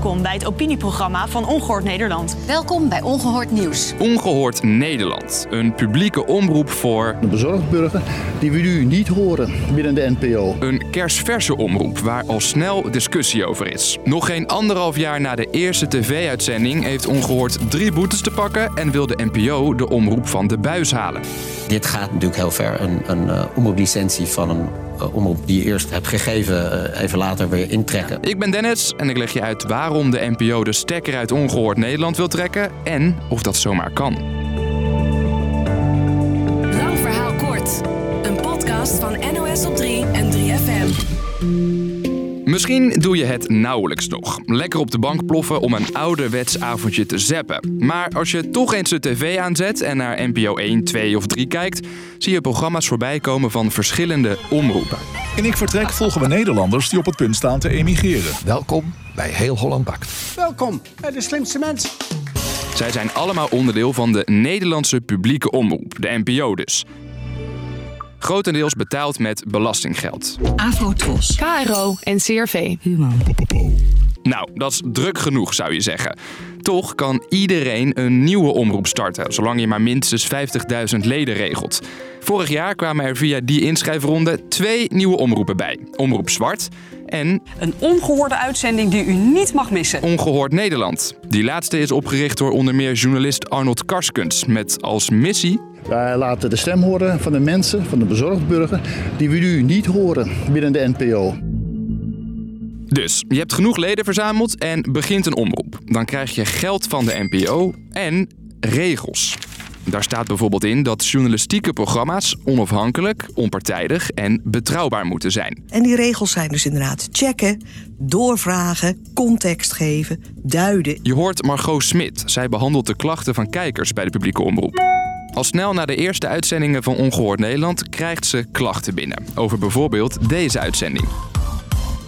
Welkom bij het opinieprogramma van Ongehoord Nederland. Welkom bij Ongehoord Nieuws. Ongehoord Nederland, een publieke omroep voor De bezorgd burger die we nu niet horen binnen de NPO. een kersverse omroep waar al snel discussie over is. Nog geen anderhalf jaar na de eerste tv-uitzending heeft Ongehoord drie boetes te pakken en wil de NPO de omroep van de buis halen. Dit gaat natuurlijk heel ver. Een, een eh, omroeplicentie van een omroep die je eerst hebt gegeven, eh, even later weer intrekken. Ik ben Dennis en ik leg je uit waarom de NPO de stekker uit Ongehoord Nederland wil trekken en of dat zomaar kan. Lang verhaal kort. Een podcast van NOS op 3 en 3FM. Misschien doe je het nauwelijks nog. Lekker op de bank ploffen om een ouderwets avondje te zappen. Maar als je toch eens de tv aanzet en naar NPO 1, 2 of 3 kijkt, zie je programma's voorbij komen van verschillende omroepen. In Ik Vertrek volgen we Nederlanders die op het punt staan te emigreren. Welkom bij Heel Holland Bakt. Welkom bij de slimste mensen. Zij zijn allemaal onderdeel van de Nederlandse publieke omroep, de NPO dus. Grotendeels betaald met belastinggeld. Afrotros. KRO en CRV. Nou, dat is druk genoeg zou je zeggen. Toch kan iedereen een nieuwe omroep starten, zolang je maar minstens 50.000 leden regelt. Vorig jaar kwamen er via die inschrijfronde twee nieuwe omroepen bij. Omroep Zwart en Een ongehoorde uitzending die u niet mag missen. Ongehoord Nederland. Die laatste is opgericht door onder meer journalist Arnold Karskens met als missie Wij laten de stem horen van de mensen, van de bezorgd burger die we nu niet horen binnen de NPO. Dus je hebt genoeg leden verzameld en begint een omroep. Dan krijg je geld van de NPO en regels. Daar staat bijvoorbeeld in dat journalistieke programma's onafhankelijk, onpartijdig en betrouwbaar moeten zijn. En die regels zijn dus inderdaad checken, doorvragen, context geven, duiden. Je hoort Margot Smit. Zij behandelt de klachten van kijkers bij de publieke omroep. Al snel na de eerste uitzendingen van Ongehoord Nederland krijgt ze klachten binnen. Over bijvoorbeeld deze uitzending.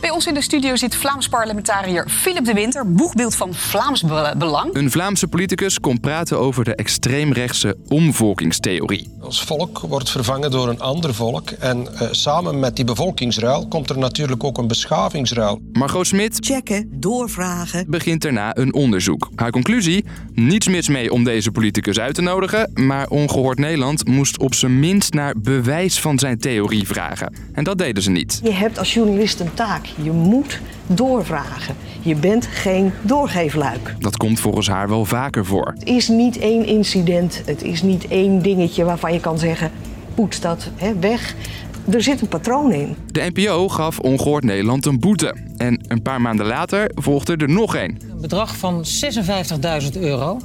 Bij ons in de studio zit Vlaams parlementariër Philip de Winter, boegbeeld van Vlaams Be- Belang. Een Vlaamse politicus komt praten over de extreemrechtse omvolkingstheorie. Ons volk wordt vervangen door een ander volk. En eh, samen met die bevolkingsruil komt er natuurlijk ook een beschavingsruil. Margot Smit Checken, doorvragen. begint daarna een onderzoek. Haar conclusie? Niets mis mee om deze politicus uit te nodigen, maar Ongehoord Nederland moest op zijn minst naar bewijs van zijn theorie vragen. En dat deden ze niet. Je hebt als journalist een taak. Je moet doorvragen. Je bent geen doorgeefluik. Dat komt volgens haar wel vaker voor. Het is niet één incident. Het is niet één dingetje waarvan je kan zeggen, poets dat hè, weg. Er zit een patroon in. De NPO gaf Ongehoord Nederland een boete. En een paar maanden later volgde er nog één. Een bedrag van 56.000 euro.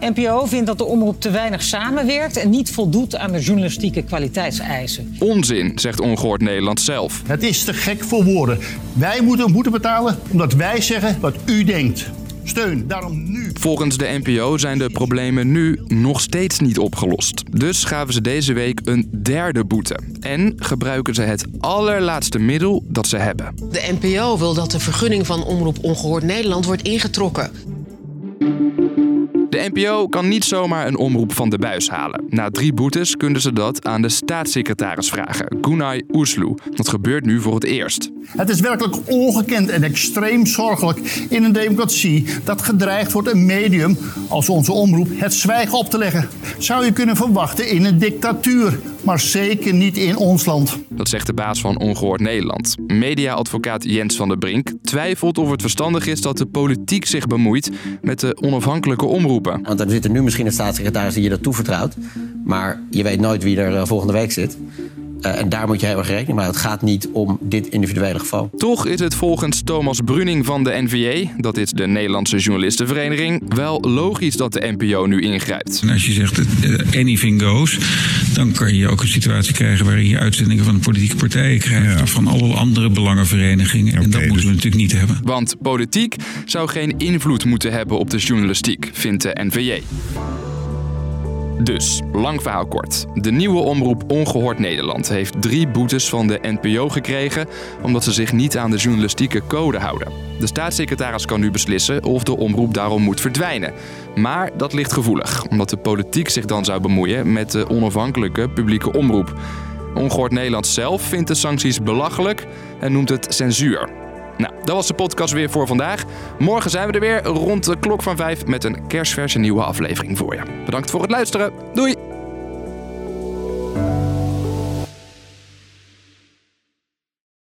NPO vindt dat de omroep te weinig samenwerkt en niet voldoet aan de journalistieke kwaliteitseisen. Onzin, zegt Ongehoord Nederland zelf. Het is te gek voor woorden. Wij moeten moeten betalen omdat wij zeggen wat u denkt. Steun, daarom nu. Volgens de NPO zijn de problemen nu nog steeds niet opgelost. Dus gaven ze deze week een derde boete. En gebruiken ze het allerlaatste middel dat ze hebben. De NPO wil dat de vergunning van Omroep Ongehoord Nederland wordt ingetrokken. De NPO kan niet zomaar een omroep van de buis halen. Na drie boetes kunnen ze dat aan de staatssecretaris vragen, Gunay Oesloe. Dat gebeurt nu voor het eerst. Het is werkelijk ongekend en extreem zorgelijk in een democratie dat gedreigd wordt een medium als onze omroep het zwijgen op te leggen. Zou je kunnen verwachten in een dictatuur, maar zeker niet in ons land. Dat zegt de baas van Ongehoord Nederland. Mediaadvocaat Jens van der Brink twijfelt of het verstandig is dat de politiek zich bemoeit met de onafhankelijke omroepen. Want er zit er nu misschien een staatssecretaris die je dat toevertrouwt. Maar je weet nooit wie er eh, volgende week zit. Eh, en daar moet je heel erg rekening mee houden. Het gaat niet om dit individuele geval. Toch is het volgens Thomas Bruning van de NVA, dat is de Nederlandse Journalistenvereniging, wel logisch dat de NPO nu ingrijpt. En als je zegt uh, anything goes, dan kan je ook een situatie krijgen waarin je uitzendingen van politieke partijen krijgt. Of van alle andere belangenverenigingen. en dat moeten we natuurlijk niet hebben. Want politiek zou geen invloed moeten hebben op de journalistiek, vindt de NVA. Dus, lang verhaal kort. De nieuwe omroep Ongehoord Nederland heeft drie boetes van de NPO gekregen omdat ze zich niet aan de journalistieke code houden. De staatssecretaris kan nu beslissen of de omroep daarom moet verdwijnen. Maar dat ligt gevoelig, omdat de politiek zich dan zou bemoeien met de onafhankelijke publieke omroep. Ongehoord Nederland zelf vindt de sancties belachelijk en noemt het censuur. Nou, dat was de podcast weer voor vandaag. Morgen zijn we er weer rond de klok van vijf met een kerstverse nieuwe aflevering voor je. Bedankt voor het luisteren. Doei!